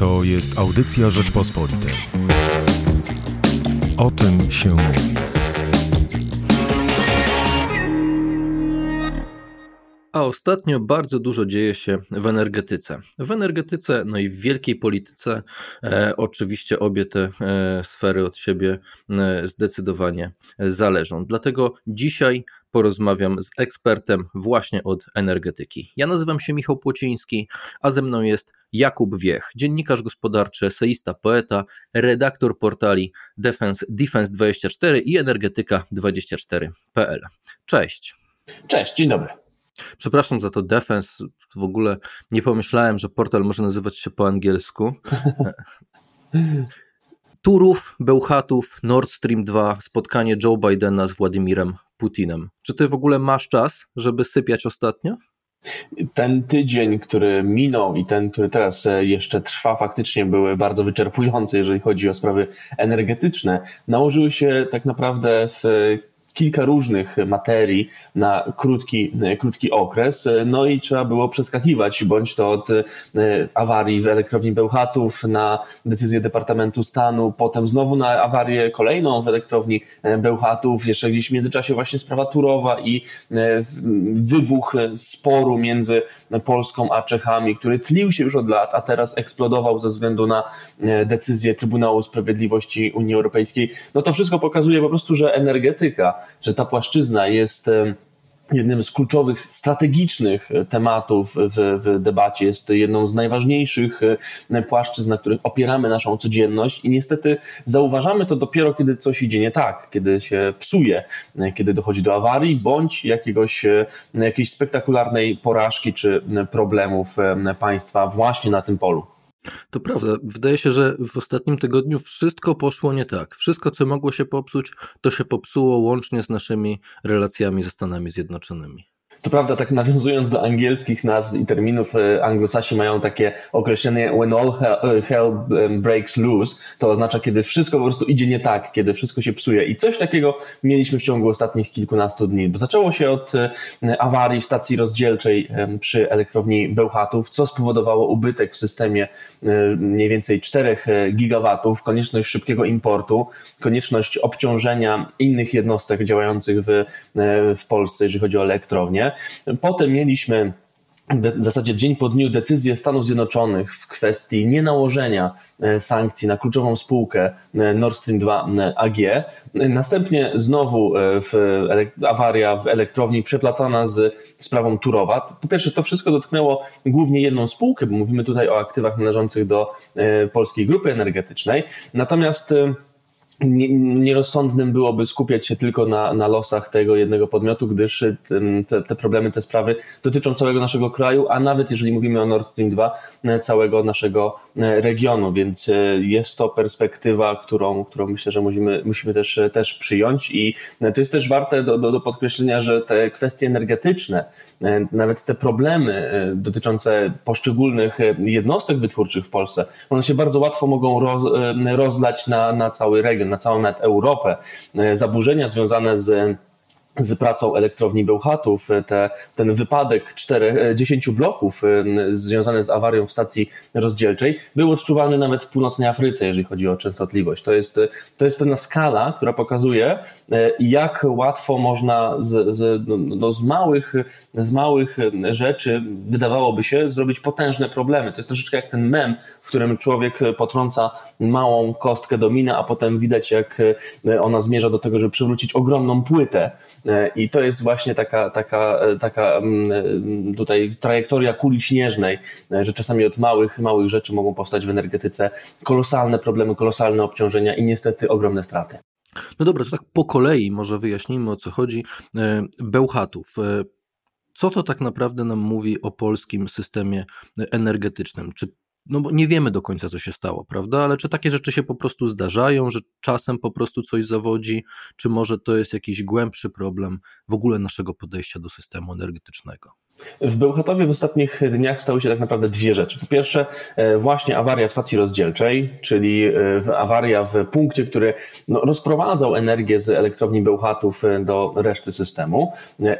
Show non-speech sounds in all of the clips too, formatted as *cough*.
To jest audycja Rzeczpospolitej. O tym się mówi. A ostatnio bardzo dużo dzieje się w energetyce. W energetyce, no i w wielkiej polityce, e, oczywiście obie te e, sfery od siebie e, zdecydowanie zależą. Dlatego dzisiaj porozmawiam z ekspertem właśnie od energetyki. Ja nazywam się Michał Płociński, a ze mną jest Jakub Wiech, dziennikarz gospodarczy, eseista, poeta, redaktor portali Defense, Defense24 i energetyka24.pl. Cześć. Cześć, dzień dobry. Przepraszam za to defense. W ogóle nie pomyślałem, że portal może nazywać się po angielsku. *laughs* Turów, Bełchatów, Nord Stream 2, spotkanie Joe Bidena z Władimirem Putinem. Czy ty w ogóle masz czas, żeby sypiać ostatnio? Ten tydzień, który minął i ten, który teraz e, jeszcze trwa, faktycznie były bardzo wyczerpujące, jeżeli chodzi o sprawy energetyczne. Nałożyły się tak naprawdę w kilka różnych materii na krótki, krótki okres, no i trzeba było przeskakiwać, bądź to od e, awarii w elektrowni Bełchatów na decyzję Departamentu Stanu, potem znowu na awarię kolejną w elektrowni e, Bełchatów, jeszcze gdzieś w międzyczasie właśnie sprawa Turowa i e, wybuch sporu między Polską a Czechami, który tlił się już od lat, a teraz eksplodował ze względu na decyzję Trybunału Sprawiedliwości Unii Europejskiej. No to wszystko pokazuje po prostu, że energetyka że ta płaszczyzna jest jednym z kluczowych, strategicznych e, tematów w, w, debacie, jest jedną z najważniejszych e, płaszczyzn, na których opieramy naszą codzienność i niestety zauważamy to dopiero, kiedy coś idzie nie tak, kiedy się psuje, e, kiedy dochodzi do awarii bądź jakiegoś, jakiejś spektakularnej porażki czy problemów państwa właśnie na tym polu. To prawda. Wydaje się, że w ostatnim tygodniu wszystko poszło nie tak. Wszystko, co mogło się popsuć, to się popsuło łącznie z naszymi relacjami ze Stanami Zjednoczonymi. To prawda, tak nawiązując do angielskich nazw i terminów, e, anglosasi mają takie określenie when all hell breaks loose, to oznacza, kiedy wszystko po prostu idzie nie tak, kiedy wszystko się psuje. I coś takiego mieliśmy w ciągu ostatnich kilkunastu dni. Zaczęło się od e, awarii w stacji rozdzielczej przy elektrowni Bełchatów, co spowodowało ubytek w systemie e, mniej więcej 4 gigawatów, konieczność szybkiego importu, konieczność obciążenia innych jednostek działających w, w Polsce, jeżeli chodzi o elektrownię. Potem mieliśmy w zasadzie dzień po dniu decyzję Stanów Zjednoczonych w kwestii nienałożenia e, sankcji na kluczową spółkę e, Nord Stream 2 e, AG. Następnie znowu w awaria w elektrowni przeplatana z sprawą Turowa. Po pierwsze, to wszystko dotknęło głównie jedną spółkę, bo mówimy tutaj o aktywach należących do polskiej grupy energetycznej. Natomiast nierozsądnym byłoby skupiać się tylko na, na losach tego jednego podmiotu, gdyż te, te, problemy, te sprawy dotyczą całego naszego kraju, a nawet jeżeli mówimy o Nord Stream 2, e, całego naszego e, regionu, więc jest to perspektywa, którą, którą myślę, że musimy, musimy też, też przyjąć i to jest też warte do, do, do podkreślenia, że te kwestie energetyczne, nawet te problemy dotyczące poszczególnych jednostek wytwórczych w Polsce, one się bardzo łatwo mogą roz, rozlać na, na cały region na całą nawet Europę, e, zaburzenia związane z z pracą elektrowni Bełchatów, te, ten wypadek 4, 10 e, bloków e, związany z awarią w stacji rozdzielczej był odczuwalny nawet w północnej Afryce, jeżeli chodzi o częstotliwość. To jest, to jest pewna skala, która pokazuje, e, jak łatwo można z, z, no, no, z, małych, z małych rzeczy, wydawałoby się, zrobić potężne problemy. To jest troszeczkę jak ten mem, w którym człowiek potrąca małą kostkę do miny, a potem widać, jak ona zmierza do tego, żeby przewrócić ogromną płytę E, I to jest właśnie taka, taka, e, taka mm, e, tutaj trajektoria kuli śnieżnej, że czasami od małych, małych rzeczy mogą powstać w energetyce kolosalne problemy, kolosalne obciążenia i niestety ogromne straty. No dobra, to tak po kolei może wyjaśnijmy o co chodzi. Bełchatów. Co to tak naprawdę nam mówi o polskim systemie energetycznym? Czy no bo nie wiemy do końca, co się stało, prawda? Ale czy takie rzeczy się po prostu zdarzają, że czasem po prostu coś zawodzi, czy może to jest jakiś głębszy problem w ogóle naszego podejścia do systemu energetycznego? W Bełchatowie w ostatnich dniach stały się tak naprawdę dwie rzeczy. Po pierwsze, e, właśnie awaria w stacji rozdzielczej, czyli e, awaria w punkcie, który no, rozprowadzał energię z elektrowni Bełchatów e, do reszty systemu.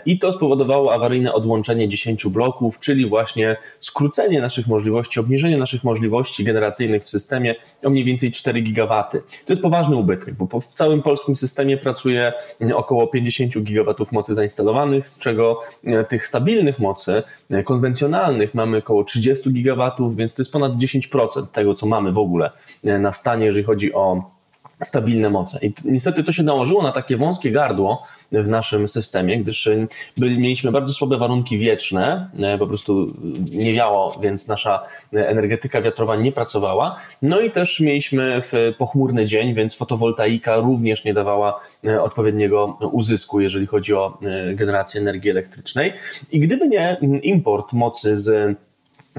I to spowodowało awaryjne odłączenie 10 bloków, czyli właśnie skrócenie naszych możliwości, obniżenie naszych możliwości generacyjnych w systemie o mniej więcej 4 gigawaty. To jest poważny ubytek, bo w całym polskim systemie pracuje około 50 gigawatów mocy zainstalowanych, z czego tych stabilnych mocy mocy konwencjonalnych. Mamy około 30 gigawatów, więc to jest ponad 10% tego, co mamy w ogóle na stanie, jeżeli chodzi o stabilne moce. I niestety to się nałożyło na takie wąskie gardło w naszym systemie, gdyż e, byli, mieliśmy bardzo słabe warunki wieczne, e, po prostu nie wiało, więc nasza energetyka wiatrowa nie pracowała. No i też mieliśmy pochmurny dzień, więc fotowoltaika również nie dawała odpowiedniego uzysku, jeżeli chodzi o generację energii elektrycznej. I gdyby nie import mocy z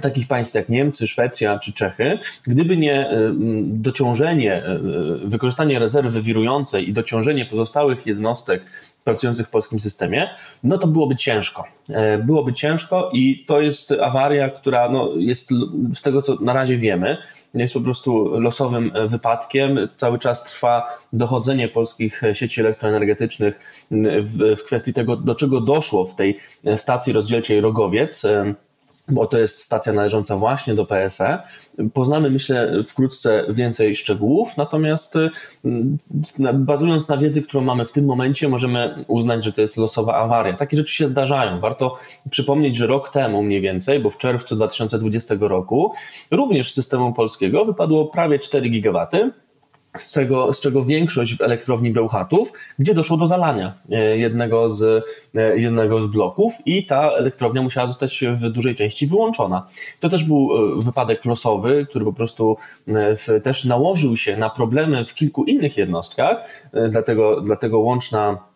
takich państw jak Niemcy, Szwecja czy Czechy, gdyby nie y, dociążenie, y, y, wykorzystanie rezerwy wirującej i dociążenie pozostałych jednostek pracujących w polskim systemie, no to byłoby ciężko. E, byłoby ciężko i to jest awaria, która no, jest z tego, co na razie wiemy, jest po prostu losowym wypadkiem. Cały czas trwa dochodzenie polskich sieci elektroenergetycznych w, w kwestii tego, do czego doszło w tej stacji rozdzielczej Rogowiec bo to jest stacja należąca właśnie do PSE. Poznamy, myślę, wkrótce więcej szczegółów, natomiast mm, bazując na wiedzy, którą mamy w tym momencie, możemy uznać, że to jest losowa awaria. Takie rzeczy się zdarzają. Warto przypomnieć, że rok temu mniej więcej, bo w czerwcu 2020 roku, również z systemu polskiego wypadło prawie 4 gigawaty z czego, z czego większość w elektrowni Bełchatów, gdzie doszło do zalania e, jednego z, e, jednego z bloków i ta elektrownia musiała zostać w dużej części wyłączona. To też był e, wypadek losowy, który po prostu też nałożył się na problemy w kilku innych jednostkach, dlatego, dlatego łączna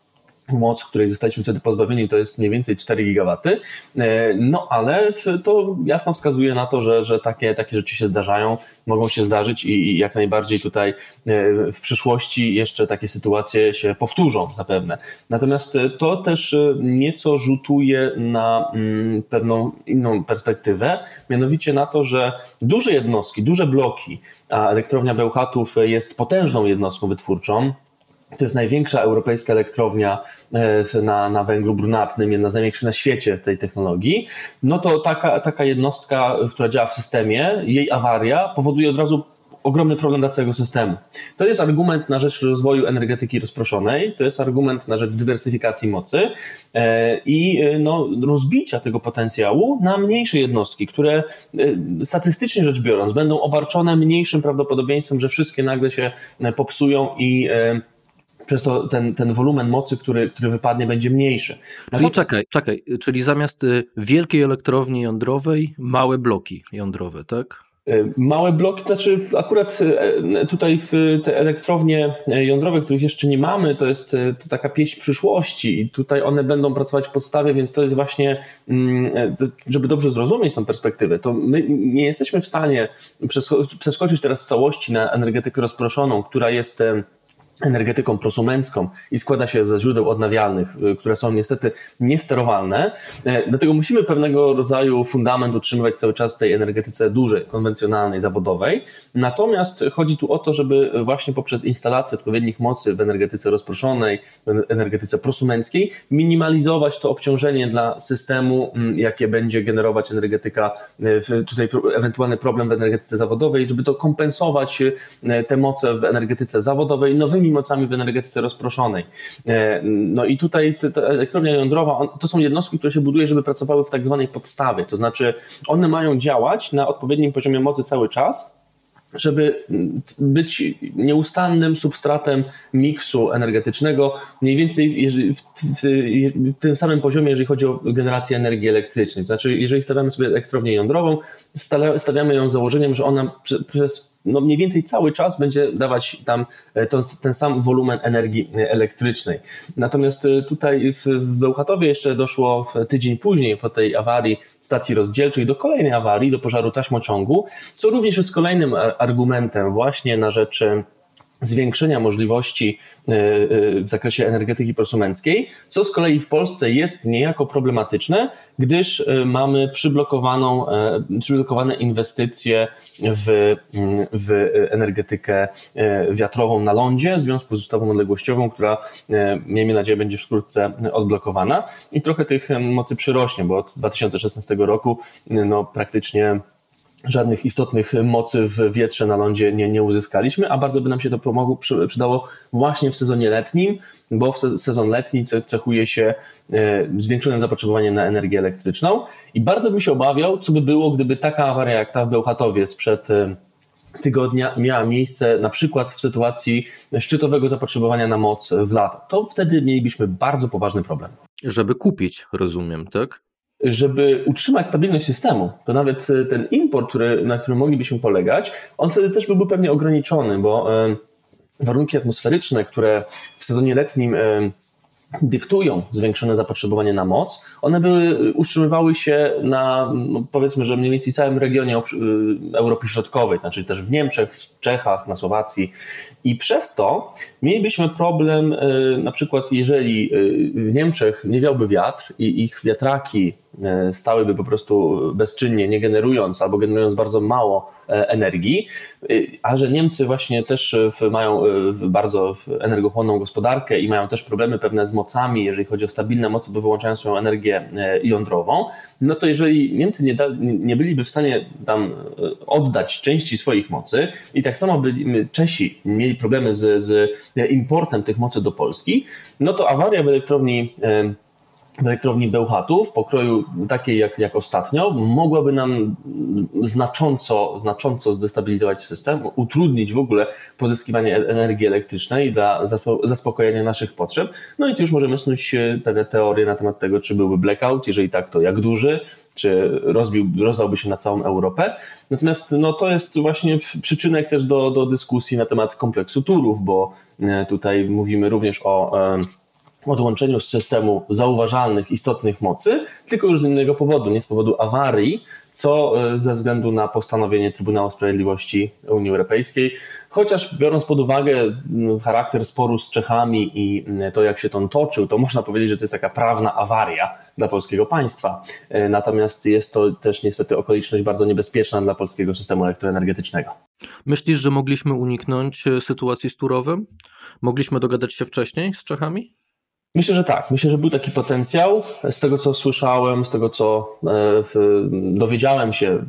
moc, której zostaliśmy wtedy pozbawieni, to jest mniej więcej 4 gigawaty. E, no ale to jasno wskazuje na to, że, że takie, takie rzeczy się zdarzają, mogą się zdarzyć i jak najbardziej tutaj e, w przyszłości jeszcze takie sytuacje się powtórzą zapewne. Natomiast e, to też nieco rzutuje na mm, pewną inną perspektywę, mianowicie na to, że duże jednostki, duże bloki, a elektrownia Bełchatów jest potężną jednostką wytwórczą, to jest największa europejska elektrownia e, na, na węglu brunatnym, jedna z największych na świecie tej technologii. No to taka, taka jednostka, która działa w systemie, jej awaria powoduje od razu ogromny problem dla całego systemu. To jest argument na rzecz rozwoju energetyki rozproszonej, to jest argument na rzecz dywersyfikacji mocy e, i e, no, rozbicia tego potencjału na mniejsze jednostki, które statystycznie rzecz biorąc będą obarczone mniejszym prawdopodobieństwem, że wszystkie nagle się popsują i przez to ten, ten wolumen mocy, który, który wypadnie, będzie mniejszy. No czyli czekaj, czekaj, czyli zamiast y, wielkiej elektrowni jądrowej, małe bloki jądrowe, tak? Y, małe bloki, znaczy akurat y, tutaj w te elektrownie jądrowe, których jeszcze nie mamy, to jest to taka pieśń przyszłości i tutaj one będą pracować w podstawie, więc to jest właśnie, mm, żeby dobrze zrozumieć tę perspektywę, to my nie jesteśmy w stanie przeskoczyć teraz w całości na energetykę rozproszoną, która jest energetyką prosumencką i składa się ze źródeł odnawialnych, y, które są niestety niesterowalne. E, dlatego musimy pewnego rodzaju fundament utrzymywać cały czas w tej energetyce dużej, konwencjonalnej, zawodowej. Natomiast chodzi tu o to, żeby właśnie poprzez instalację odpowiednich mocy w energetyce rozproszonej, w energetyce prosumenckiej, minimalizować to obciążenie dla systemu, jakie będzie generować energetyka, e, tutaj ewentualny problem w energetyce zawodowej, żeby to kompensować e, te moce w energetyce zawodowej nowymi nowymi mocami w energetyce rozproszonej. E, no i tutaj ta elektrownia jądrowa to są jednostki, które się buduje, żeby pracowały w tak zwanej podstawie, to znaczy one mają działać na odpowiednim poziomie mocy cały czas, żeby być nieustannym substratem miksu energetycznego, mniej więcej w, w, w, tym samym poziomie, jeżeli chodzi o generację energii elektrycznej. To znaczy, jeżeli stawiamy sobie elektrownię jądrową, stawiamy ją z założeniem, że ona przez no mniej więcej cały czas będzie dawać tam e, to, ten sam wolumen energii elektrycznej. Natomiast e, tutaj w Bełchatowie jeszcze doszło tydzień później po tej awarii stacji rozdzielczej do kolejnej awarii, do pożaru taśmociągu, co również jest kolejnym argumentem właśnie na rzecz zwiększenia możliwości e, e, w zakresie energetyki prosumenckiej, co z kolei w Polsce jest niejako problematyczne, gdyż e, mamy przyblokowaną, przyblokowane inwestycje w, mm, w energetykę wiatrową na lądzie w związku z ustawą odległościową, która miejmy nadzieję będzie wkrótce odblokowana. I trochę tych mocy przyrośnie, bo od 2016 roku no, praktycznie żadnych istotnych mocy w wietrze na lądzie nie, nie uzyskaliśmy, a bardzo by nam się to pomogło, przydało właśnie w sezonie letnim, bo w sezon letni cechuje się e, zwiększonym zapotrzebowaniem na energię elektryczną i bardzo bym się obawiał, co by było, gdyby taka awaria jak ta w Bełchatowie sprzed e, tygodnia miała miejsce na przykład w sytuacji szczytowego zapotrzebowania na moc w lato. To wtedy mielibyśmy bardzo poważny problem. Żeby kupić, rozumiem, tak? Żeby utrzymać stabilność systemu, to nawet e, ten import, który, na którym moglibyśmy polegać, on wtedy też byłby pewnie ograniczony, bo e, warunki atmosferyczne, które w sezonie letnim e, dyktują zwiększone zapotrzebowanie na moc, one były, utrzymywały się na no powiedzmy, że mniej więcej całym regionie Europy Środkowej, znaczy też w Niemczech, w Czechach, na Słowacji. I przez to mielibyśmy problem na przykład jeżeli w Niemczech nie wiałby wiatr i ich wiatraki stałyby po prostu bezczynnie, nie generując albo generując bardzo mało e, energii, e, a że Niemcy właśnie też mają bardzo energochłonną gospodarkę i mają też problemy pewne z mocami, jeżeli chodzi o stabilne moce, bo wyłączają swoją energię jądrową, no to jeżeli Niemcy nie, da, nie byliby w stanie tam oddać części swoich mocy i tak samo by Czesi mieli problemy z, z importem tych mocy do Polski, no to awaria w elektrowni w elektrowni Bełchatów, pokroju takiej jak, jak ostatnio, mogłaby nam znacząco, znacząco zdestabilizować system, utrudnić w ogóle pozyskiwanie e-, energii elektrycznej dla zaspokojenia naszych potrzeb. No i tu już możemy snuć pewne teorie na temat tego, czy byłby blackout, jeżeli tak, to jak duży, czy rozbił, rozdałby się na całą Europę. Natomiast no, to jest właśnie przyczynek też do, do dyskusji na temat kompleksu turów, bo e, tutaj mówimy również o odłączeniu z systemu zauważalnych, istotnych mocy, tylko już z innego powodu, nie z powodu awarii, co e, ze względu na postanowienie Trybunału Sprawiedliwości Unii Europejskiej. Chociaż biorąc pod uwagę charakter sporu z Czechami i to, jak się to toczył, to można powiedzieć, że to jest taka prawna awaria dla polskiego państwa. E, natomiast jest to też niestety okoliczność bardzo niebezpieczna dla polskiego systemu elektroenergetycznego. Myślisz, że mogliśmy uniknąć e, sytuacji z Turowem? Mogliśmy dogadać się wcześniej z Czechami? Myślę, że tak. Myślę, że był taki potencjał. Z tego, co słyszałem, z tego, co e, dowiedziałem się,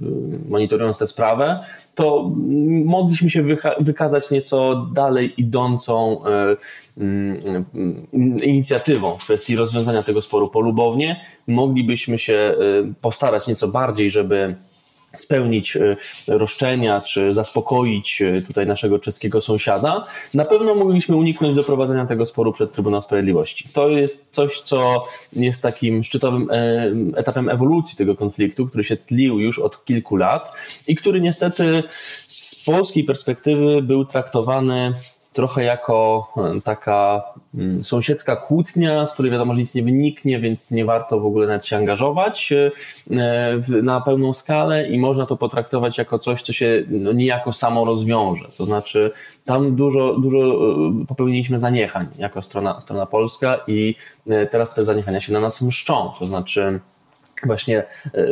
monitorując tę sprawę, to mogliśmy się wykazać nieco dalej idącą e, mm, inicjatywą w kwestii rozwiązania tego sporu polubownie. Moglibyśmy się e, postarać nieco bardziej, żeby spełnić e, roszczenia, czy zaspokoić e, tutaj naszego czeskiego sąsiada, na pewno mogliśmy uniknąć doprowadzenia tego sporu przed Trybunał Sprawiedliwości. To jest coś, co jest takim szczytowym e, etapem ewolucji tego konfliktu, który się tlił już od kilku lat i który niestety z polskiej perspektywy był traktowany trochę jako e, taka mm, sąsiedzka kłótnia, z której wiadomo, że nic nie wyniknie, więc nie warto w ogóle nawet się angażować e, na pełną skalę i można to potraktować jako coś, co się no, niejako samo rozwiąże. To znaczy, tam dużo, dużo e, popełniliśmy zaniechań jako strona, strona polska i teraz te zaniechania się na nas mszczą. To znaczy, właśnie e,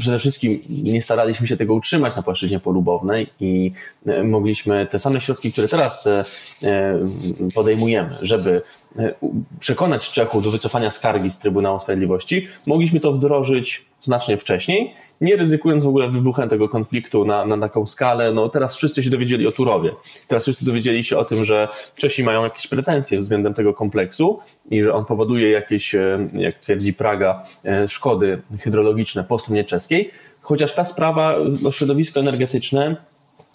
przede wszystkim nie staraliśmy się tego utrzymać na płaszczyźnie polubownej i e, mogliśmy te same środki, które teraz e, podejmujemy, żeby przekonać Czechów do wycofania skargi z Trybunału Sprawiedliwości, mogliśmy to wdrożyć znacznie wcześniej nie ryzykując w ogóle wybuchem tego konfliktu na, na taką skalę. No teraz wszyscy się dowiedzieli o Turowie. Teraz wszyscy dowiedzieli się o tym, że Czesi mają jakieś pretensje względem tego kompleksu i że on powoduje jakieś, e, jak twierdzi Praga, e, szkody hydrologiczne po stronie czeskiej. Chociaż ta sprawa, no, środowisko energetyczne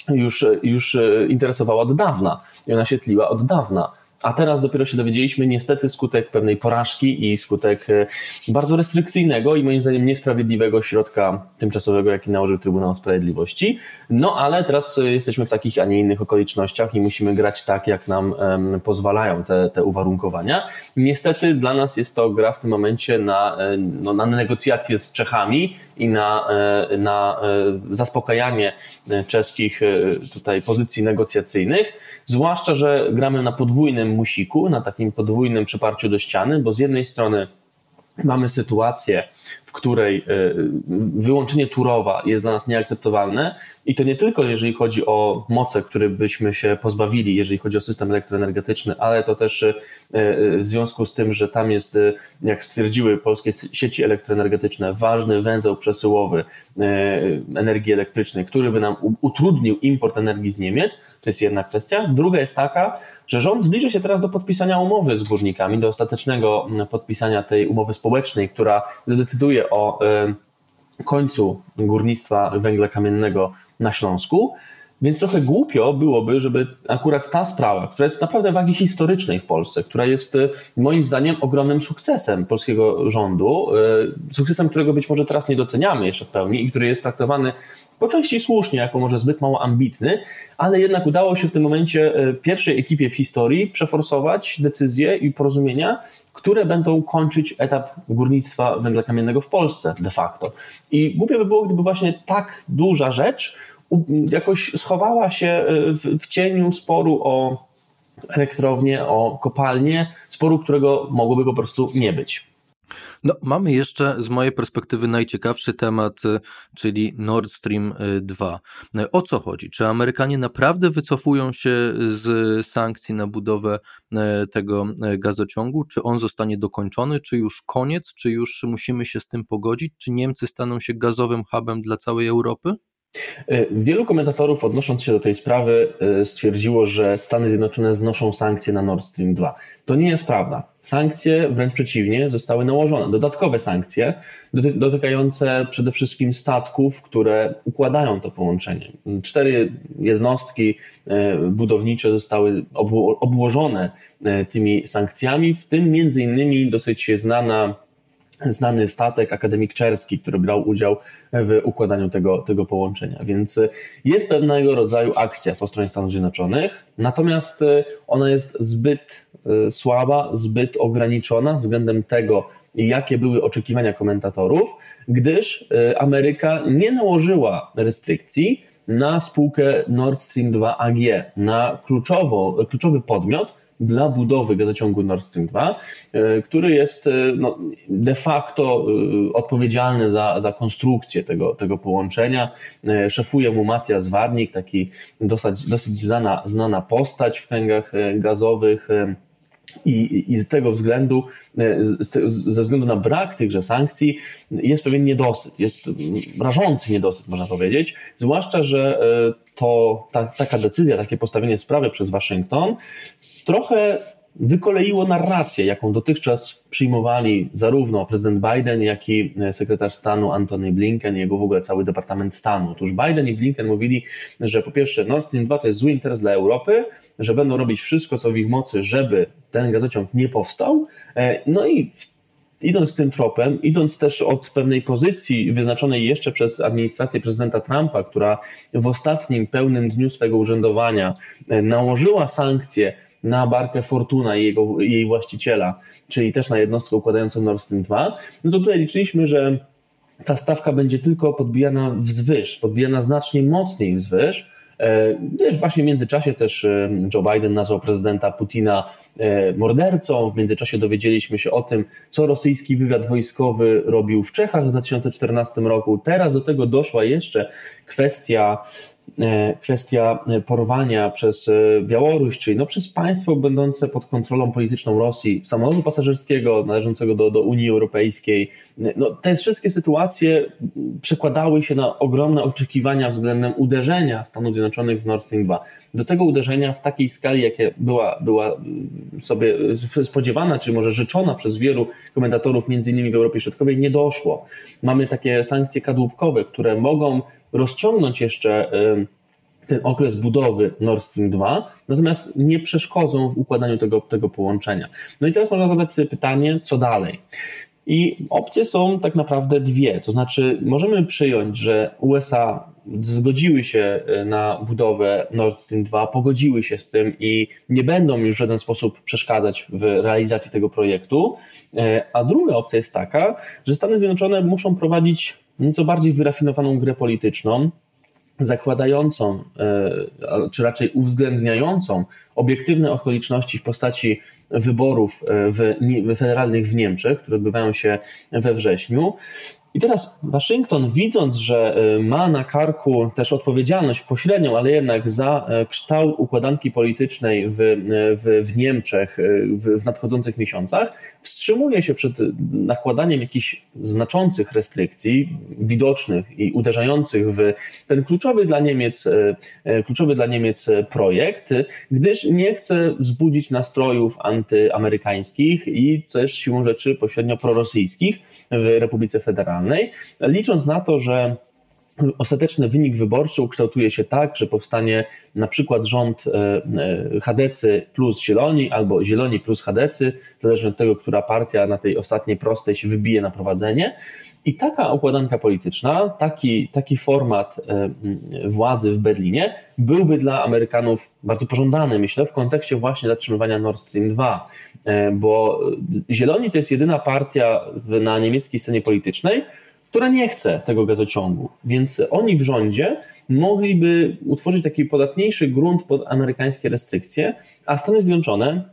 już, już e, interesowała od dawna i ona się tliła od dawna a teraz dopiero się dowiedzieliśmy, niestety, skutek pewnej porażki i skutek e, bardzo restrykcyjnego i moim zdaniem niesprawiedliwego środka tymczasowego, jaki nałożył Trybunał Sprawiedliwości. No ale teraz e, jesteśmy w takich, a nie innych okolicznościach i musimy grać tak, jak nam pozwalają te, te uwarunkowania. Niestety dla nas jest to gra w tym momencie na, e, no, na negocjacje z Czechami i na, na zaspokajanie czeskich tutaj pozycji negocjacyjnych. Zwłaszcza, że gramy na podwójnym musiku, na takim podwójnym przyparciu do ściany, bo z jednej strony mamy sytuację, w której e, wyłączenie Turowa jest dla nas nieakceptowalne i to nie tylko jeżeli chodzi o moce, które byśmy się pozbawili, jeżeli chodzi o system elektroenergetyczny, ale to też e, e, w związku z tym, że tam jest, jak stwierdziły polskie sieci elektroenergetyczne, ważny węzeł przesyłowy energii elektrycznej, który by nam utrudnił import energii z Niemiec, to jest jedna kwestia. Druga jest taka, że rząd zbliży się teraz do podpisania umowy z górnikami, do ostatecznego podpisania tej umowy społecznej, która zdecyduje o końcu górnictwa węgla kamiennego na Śląsku. Więc trochę głupio byłoby, żeby akurat ta sprawa, która jest naprawdę wagi historycznej w Polsce, która jest e, moim zdaniem ogromnym sukcesem polskiego rządu, e, sukcesem, którego być może teraz nie doceniamy jeszcze w pełni i który jest traktowany po części słusznie, jako może zbyt mało ambitny, ale jednak udało się w tym momencie e, pierwszej ekipie w historii przeforsować decyzje i porozumienia, które będą kończyć etap górnictwa węgla kamiennego w Polsce de facto. I głupio by było, gdyby właśnie tak duża rzecz jakoś schowała się e, w, w cieniu sporu o elektrownię, o kopalnię, sporu, którego mogłoby po prostu nie być. No, mamy jeszcze z mojej perspektywy najciekawszy temat, y, czyli Nord Stream 2. Y, o co chodzi? Czy Amerykanie naprawdę wycofują się z sankcji na budowę y, tego gazociągu? Czy on zostanie dokończony? Czy już koniec? Czy już musimy się z tym pogodzić? Czy Niemcy staną się gazowym hubem dla całej Europy? Wielu komentatorów odnosząc się do tej sprawy stwierdziło, że Stany Zjednoczone znoszą sankcje na Nord Stream 2. To nie jest prawda. Sankcje, wręcz przeciwnie, zostały nałożone. Dodatkowe sankcje dotykające przede wszystkim statków, które układają to połączenie. Cztery jednostki e, budownicze zostały obłożone tymi sankcjami, w tym między innymi dosyć znana znany statek akademik Czerski, który brał udział w układaniu tego, tego połączenia. Więc jest pewnego rodzaju akcja po stronie Stanów Zjednoczonych, natomiast ona jest zbyt e, słaba, zbyt ograniczona względem tego, jakie były oczekiwania komentatorów, gdyż Ameryka nie nałożyła restrykcji na spółkę Nord Stream 2 AG, na kluczowo, kluczowy podmiot, dla budowy gazociągu Nord Stream 2, e, który jest e, no, de facto e, odpowiedzialny za, za konstrukcję tego, tego połączenia. Szefuje mu Matias Warnik, taki dosyć, dosyć znana, znana postać w kręgach gazowych. I, I z tego względu, ze względu na brak tychże sankcji, jest pewien niedosyt, jest rażący niedosyt, można powiedzieć. Zwłaszcza, że to ta, taka decyzja, takie postawienie sprawy przez Waszyngton trochę wykoleiło narrację, jaką dotychczas przyjmowali zarówno prezydent Biden, jak i sekretarz stanu Antony Blinken, jego w ogóle cały Departament Stanu. Otóż Biden i Blinken mówili, że po pierwsze Nord Stream 2 to jest zły interes dla Europy, że będą robić wszystko, co w ich mocy, żeby ten gazociąg nie powstał. E, no i idąc tym tropem, idąc też od pewnej pozycji wyznaczonej jeszcze przez administrację prezydenta Trumpa, która w ostatnim pełnym dniu swego urzędowania e, nałożyła sankcje na barkę Fortuna i jego, jej właściciela, czyli też na jednostkę układającą Nord Stream 2, no to tutaj liczyliśmy, że ta stawka będzie tylko podbijana wzwyż, podbijana znacznie mocniej wzwyż, Wiesz, właśnie w międzyczasie też e, Joe Biden nazwał prezydenta Putina e, mordercą. W międzyczasie dowiedzieliśmy się o tym, co rosyjski wywiad wojskowy robił w Czechach w 2014 roku. Teraz do tego doszła jeszcze kwestia kwestia e, porwania przez e, Białoruś, czyli no przez państwo będące pod kontrolą polityczną Rosji, samolotu pasażerskiego należącego do, do Unii Europejskiej. No, te wszystkie sytuacje przekładały się na ogromne oczekiwania względem uderzenia Stanów Zjednoczonych w Nord Stream 2. Do tego uderzenia w takiej skali, jakie była, była sobie spodziewana, czy może życzona przez wielu komentatorów, między innymi w Europie Środkowej, nie doszło. Mamy takie sankcje kadłubkowe, które mogą rozciągnąć jeszcze ten okres budowy Nord Stream 2, natomiast nie przeszkodzą w układaniu tego, tego połączenia. No i teraz można zadać sobie pytanie, co dalej? I opcje są tak naprawdę dwie. To znaczy, możemy przyjąć, że USA zgodziły się e, na budowę Nord Stream 2, pogodziły się z tym i nie będą już w żaden sposób przeszkadzać w realizacji tego projektu. E, a druga opcja jest taka, że Stany Zjednoczone muszą prowadzić nieco bardziej wyrafinowaną grę polityczną, zakładającą, czy raczej uwzględniającą obiektywne okoliczności w postaci wyborów w, federalnych w Niemczech, które odbywają się we wrześniu, i teraz Waszyngton, widząc, że y, ma na karku też odpowiedzialność pośrednią, ale jednak za e, kształt układanki politycznej w, e, w, w Niemczech e, w, w nadchodzących miesiącach, wstrzymuje się przed nakładaniem jakichś znaczących restrykcji, widocznych i uderzających w ten kluczowy dla Niemiec, kluczowy dla Niemiec projekt, gdyż nie chce wzbudzić nastrojów antyamerykańskich i też siłą rzeczy pośrednio prorosyjskich w Republice Federalnej, licząc na to, że ostateczny wynik wyborczy ukształtuje się tak, że powstanie na przykład rząd e, e, Hadecy plus Zieloni albo Zieloni plus Hadecy, zależnie od tego, która partia na tej ostatniej prostej się wybije na prowadzenie. I taka układanka polityczna, taki, taki format e, władzy w Berlinie byłby dla Amerykanów bardzo pożądany, myślę, w kontekście właśnie zatrzymywania Nord Stream 2, bo Zieloni to jest jedyna partia na niemieckiej scenie politycznej, która nie chce tego gazociągu. Więc oni w rządzie mogliby utworzyć taki podatniejszy grunt pod amerykańskie restrykcje, a Stany Zjednoczone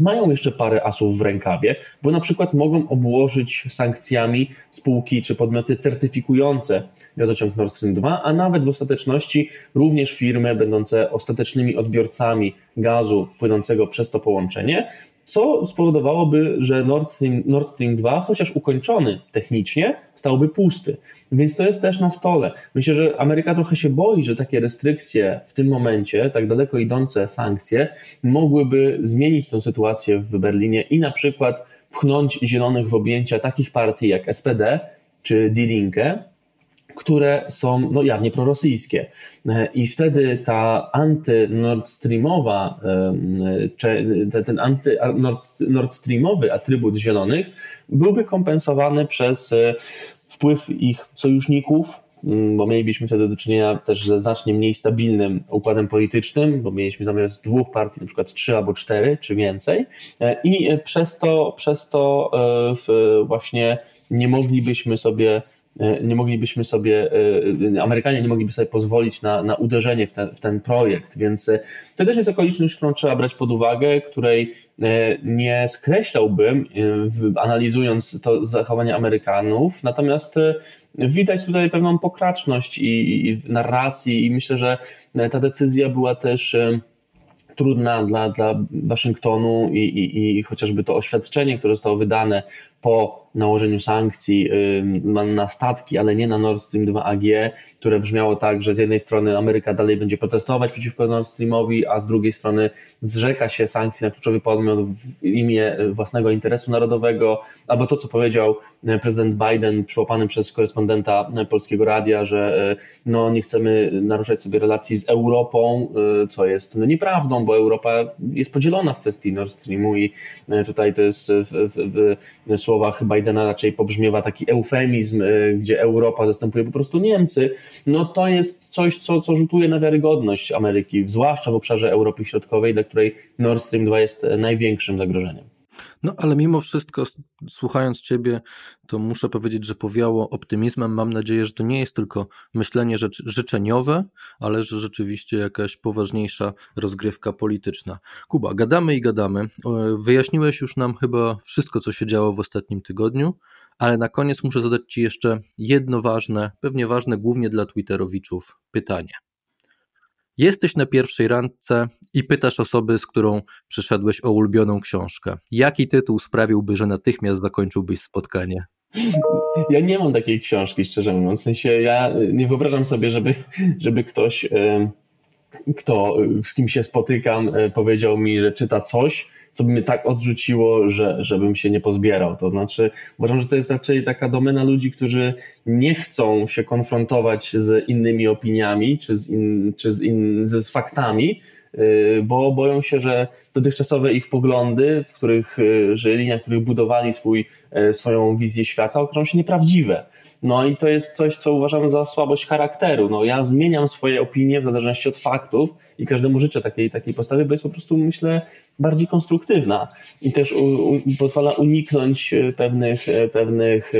mają jeszcze parę asów w rękawie, bo na przykład mogą obłożyć sankcjami spółki czy podmioty certyfikujące gazociąg Nord Stream 2, a nawet w ostateczności również firmy będące ostatecznymi odbiorcami gazu płynącego przez to połączenie, co spowodowałoby, że Nord Stream, Nord Stream 2, chociaż ukończony technicznie, stałby pusty. Więc to jest też na stole. Myślę, że Ameryka trochę się boi, że takie restrykcje w tym momencie, tak daleko idące sankcje, mogłyby zmienić tę sytuację w Berlinie i na przykład pchnąć zielonych w objęcia takich partii jak SPD czy Die Linke, które są no, jawnie prorosyjskie. E, I wtedy ta anty-Nord Streamowa, ten anty-Nord Streamowy atrybut zielonych byłby kompensowany przez e, wpływ ich sojuszników, bo mielibyśmy wtedy do czynienia też ze znacznie mniej stabilnym układem politycznym, bo mieliśmy zamiast dwóch partii na przykład trzy albo cztery, czy więcej e, i przez to, przez to właśnie nie moglibyśmy sobie E, nie moglibyśmy sobie, e, Amerykanie nie mogliby sobie pozwolić na, na uderzenie w ten, w ten projekt, więc e, to też jest okoliczność, którą trzeba brać pod uwagę, której nie skreślałbym, analizując to zachowanie Amerykanów, natomiast widać tutaj pewną pokraczność i, i w narracji i myślę, że ta decyzja była też trudna dla, dla Waszyngtonu i, i, i chociażby to oświadczenie, które zostało wydane po nałożeniu sankcji na statki, ale nie na Nord Stream 2 AG, które brzmiało tak, że z jednej strony Ameryka dalej będzie protestować przeciwko Nord Streamowi, a z drugiej strony zrzeka się sankcji na kluczowy podmiot w imię własnego interesu narodowego, albo to, co powiedział e, prezydent Biden, przyłapany przez korespondenta Polskiego Radia, że no, nie chcemy naruszać sobie relacji z Europą, co jest no, nieprawdą, bo Europa jest podzielona w kwestii Nord Streamu i tutaj to jest w, w, w słowach Bidena raczej pobrzmiewa taki eufemizm, y, gdzie Europa zastępuje po prostu Niemcy, no to jest coś, co, co rzutuje na wiarygodność Ameryki, zwłaszcza w obszarze Europy Środkowej, dla której Nord Stream 2 jest największym zagrożeniem. No ale mimo wszystko, słuchając Ciebie, to muszę powiedzieć, że powiało optymizmem. Mam nadzieję, że to nie jest tylko myślenie rzecz, życzeniowe, ale że rzeczywiście jakaś poważniejsza rozgrywka polityczna. Kuba, gadamy i gadamy. Wyjaśniłeś już nam chyba wszystko, co się działo w ostatnim tygodniu, ale na koniec muszę zadać Ci jeszcze jedno ważne, pewnie ważne głównie dla Twitterowiczów pytanie. Jesteś na pierwszej randce i pytasz osoby, z którą przyszedłeś o ulubioną książkę. Jaki tytuł sprawiłby, że natychmiast zakończyłbyś spotkanie? Ja nie mam takiej książki, szczerze mówiąc. W sensie ja nie wyobrażam sobie, żeby, żeby ktoś, kto, z kim się spotykam, e, powiedział mi, że czyta coś, co by mnie tak odrzuciło, że, żebym się nie pozbierał. To znaczy, uważam, że to jest raczej taka domena ludzi, którzy nie chcą się konfrontować z innymi opiniami czy z, in, czy z, in, z faktami, bo boją się, że dotychczasowe ich poglądy, w których żyli, na których budowali swój, swoją wizję świata, okażą się nieprawdziwe. No i to jest coś, co uważam za słabość charakteru. No, ja zmieniam swoje opinie w zależności od faktów i każdemu życzę takiej, takiej postawy, bo jest po prostu, myślę, bardziej konstruktywna i też u, u, pozwala uniknąć e, pewnych, e, pewnych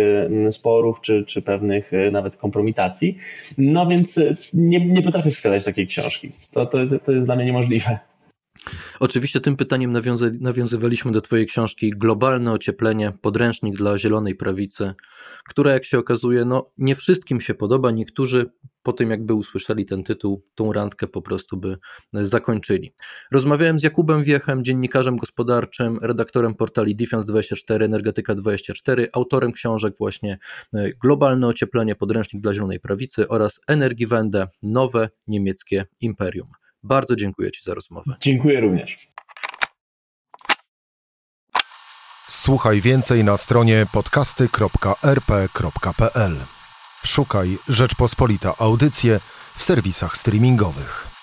e, sporów czy, czy pewnych nawet kompromitacji. No więc nie, nie potrafię wskazać takiej książki. To, to, to jest dla mnie niemożliwe. Oczywiście tym pytaniem nawiąza, nawiązywaliśmy do Twojej książki Globalne ocieplenie, podręcznik dla zielonej prawicy, która jak się okazuje, no nie wszystkim się podoba. Niektórzy po tym jakby usłyszeli ten tytuł, tą randkę po prostu by zakończyli. Rozmawiałem z Jakubem Wiechem, dziennikarzem gospodarczym, redaktorem portali Defense24, Energetyka24, autorem książek właśnie e, Globalne ocieplenie, podręcznik dla zielonej prawicy oraz Energiewende, nowe niemieckie imperium. Bardzo dziękuję Ci za rozmowę. Dziękuję również. Słuchaj więcej na stronie podcasty.rp.pl. Szukaj Rzeczpospolita Audycje w serwisach streamingowych.